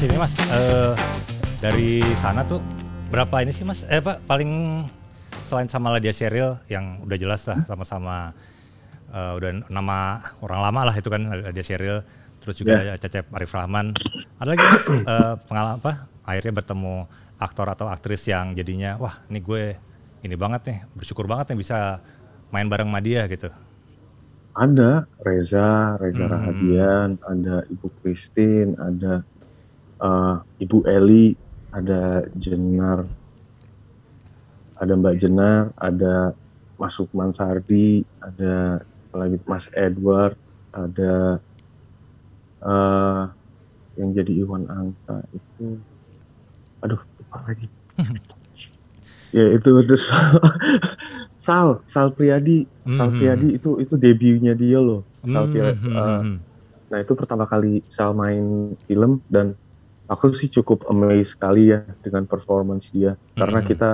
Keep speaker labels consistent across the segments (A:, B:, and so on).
A: Terus ini mas, uh, dari sana tuh berapa ini sih mas? Eh pak paling selain sama Ladia Sheryl yang udah jelas lah sama-sama uh, udah nama orang lama lah itu kan Ladia Sheryl. Terus juga yeah. Cecep Arif Rahman. Ada lagi mas uh, pengalaman apa? Akhirnya bertemu aktor atau aktris yang jadinya wah ini gue ini banget nih bersyukur banget nih bisa main bareng sama dia gitu.
B: Ada Reza, Reza hmm. Rahadian, ada Ibu Christine, ada uh, Ibu Eli, ada Jenar, ada Mbak Jenar, ada Mas Sukman Sardi, ada lagi Mas Edward, ada uh, yang jadi Iwan Angsa itu, aduh apa lagi? ya itu itu Sal Sal Priadi Sal mm-hmm. Priadi itu itu debutnya dia loh Sal Priadi mm-hmm. uh, nah itu pertama kali Sal main film dan aku sih cukup amazed sekali ya dengan performance dia mm-hmm. karena kita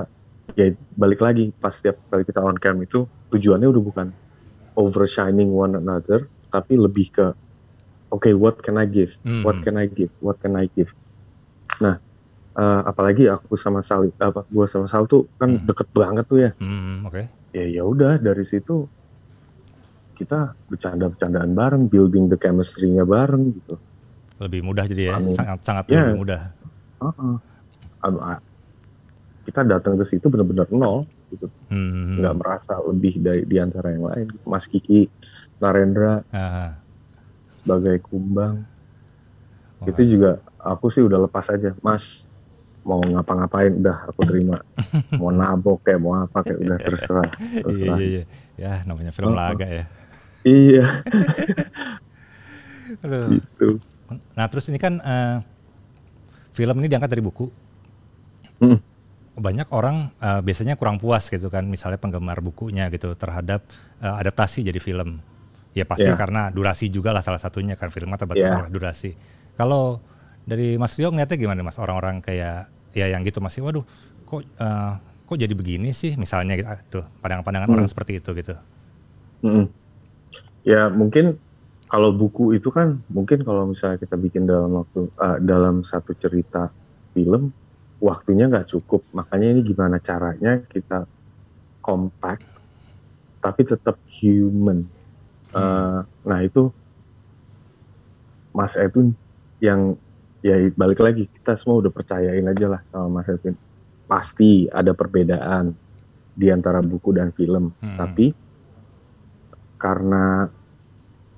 B: ya balik lagi pas setiap kali kita on cam itu tujuannya udah bukan overshining one another tapi lebih ke oke okay, what can I give mm-hmm. what can I give what can I give nah uh, apalagi aku sama Sal apa gua sama Sal tuh kan hmm. deket banget tuh ya hmm, oke okay. ya ya udah dari situ kita bercanda-bercandaan bareng building the chemistry-nya bareng gitu
A: lebih mudah jadi ya Amin. sangat sangat ya. lebih mudah uh -uh.
B: kita datang ke situ benar-benar nol gitu hmm. nggak merasa lebih dari di antara yang lain Mas Kiki Narendra uh. sebagai kumbang oh. itu juga aku sih udah lepas aja Mas mau ngapa-ngapain udah aku terima mau nabok kayak mau apa kayak udah terserah, terserah.
A: iya, iya, ya namanya film oh, laga ya
B: iya gitu
A: nah terus ini kan uh, film ini diangkat dari buku hmm. banyak orang uh, biasanya kurang puas gitu kan misalnya penggemar bukunya gitu terhadap uh, adaptasi jadi film ya pasti yeah. karena durasi juga lah salah satunya kan filmnya terbatas yeah. durasi kalau dari Mas Rio ngeliatnya gimana Mas orang-orang kayak ya yang gitu masih waduh kok uh, kok jadi begini sih misalnya gitu tuh pandangan-pandangan hmm. orang seperti itu gitu.
B: Hmm. Ya mungkin kalau buku itu kan mungkin kalau misalnya kita bikin dalam waktu uh, dalam satu cerita film waktunya nggak cukup makanya ini gimana caranya kita compact tapi tetap human. Uh, nah itu Mas Edwin yang ya balik lagi kita semua udah percayain aja lah sama Mas Edwin pasti ada perbedaan di antara buku dan film hmm. tapi karena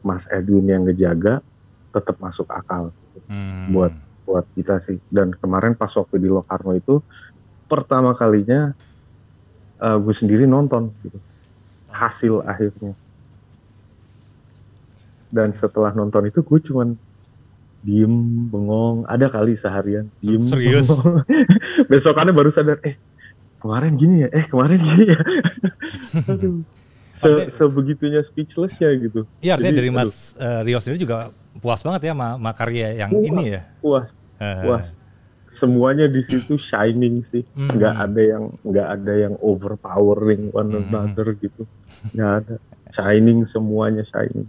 B: Mas Edwin yang ngejaga tetap masuk akal. Hmm. buat buat kita sih. Dan kemarin pas waktu di Lokarno itu pertama kalinya uh, gue sendiri nonton gitu. Hasil akhirnya. Dan setelah nonton itu gue cuman diem bengong. Ada kali seharian diem
A: serius?
B: besokannya baru sadar eh kemarin gini ya eh kemarin gini ya. Aduh se sebegitunya speechless ya gitu
A: iya artinya Jadi, dari Mas uh, Rio sendiri juga puas banget ya sama, karya yang puas, ini ya
B: puas uh. puas semuanya di situ shining sih mm. nggak ada yang nggak ada yang overpowering one mm. another gitu nggak ada shining semuanya shining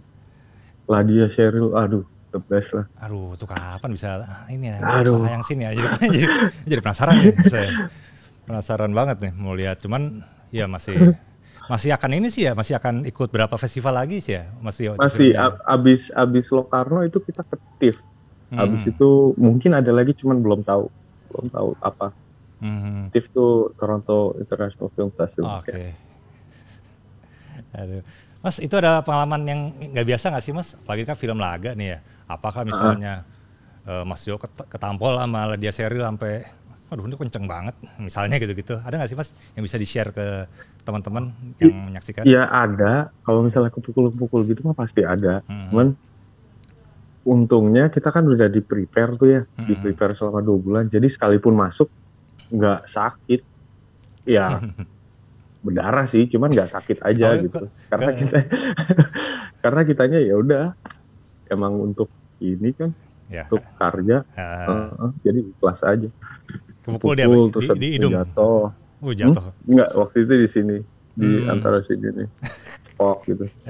B: Ladia Sheryl aduh the best lah.
A: Aduh, tuh kapan bisa ini ya? Aduh. yang sini ya. Jadi, jadi, jadi penasaran nih. Saya penasaran banget nih mau lihat. Cuman ya masih masih akan ini sih ya, masih akan ikut berapa festival lagi sih ya, Mas Rio?
B: Masih ab, abis abis Lokarno itu kita ke TIFF. Hmm. Abis itu mungkin ada lagi, cuman belum tahu, belum tahu apa. Hmm. TIFF tuh Toronto International Film Festival.
A: Oke. Okay. Aduh. Mas, itu ada pengalaman yang nggak biasa nggak sih Mas? Apalagi kan film laga nih ya. Apakah misalnya uh. uh, Mas Jo ketampol sama dia Seril sampai aduh ini kenceng banget. Misalnya gitu-gitu ada nggak sih mas yang bisa di share ke teman-teman yang menyaksikan?
B: Iya ada. Kalau misalnya kepukul-pukul gitu mah pasti ada. Hmm. cuman untungnya kita kan udah di prepare tuh ya. Hmm. di prepare selama dua bulan. Jadi sekalipun masuk nggak sakit. Ya berdarah sih. Cuman nggak sakit aja oh, gitu. karena kita karena kitanya ya udah emang untuk ini kan ya. untuk karya. Uh, uh, jadi ikhlas aja
A: kepukul dia
B: terus
A: di, di hidung
B: jatuh
A: oh, jatuh
B: hmm? enggak waktu itu di sini di hmm. antara sini nih pok gitu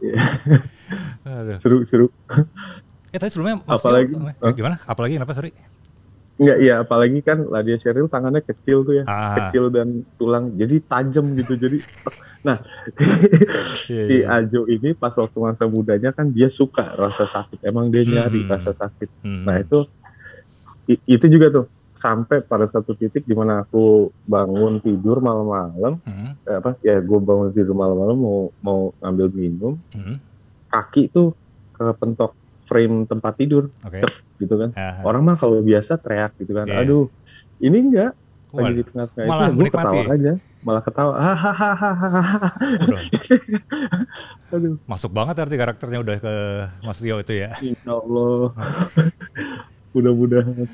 B: yeah. seru seru
A: Eh tadi sebelumnya
B: Apalagi-
A: eh, gimana? Apalagi kenapa sorry?
B: Enggak, iya apalagi kan Ladia Sheryl tangannya kecil tuh ya,
A: Ah.
B: kecil dan tulang, jadi tajam gitu. Jadi, nah
A: Iya,
B: si
A: iya.
B: Ajo ini pas waktu masa mudanya kan dia suka rasa sakit, emang dia nyari
A: Hmm.
B: rasa sakit.
A: Hmm.
B: Nah itu itu juga tuh sampai pada satu titik di mana aku bangun tidur malam-malam,
A: Hmm.
B: eh, apa? Ya gue bangun tidur malam-malam mau mau ngambil minum,
A: Hmm.
B: kaki tuh ke pentok frame tempat tidur.
A: Oke.
B: gitu kan.
A: Ah,
B: Orang mah kalau biasa teriak gitu kan,
A: Iya.
B: aduh ini enggak. Lagi di tengah-tengah
A: malah
B: itu gue ketawa aja, malah ketawa, aduh,
A: Masuk banget arti karakternya udah ke Mas Rio itu ya.
B: insya Allah, mudah-mudahan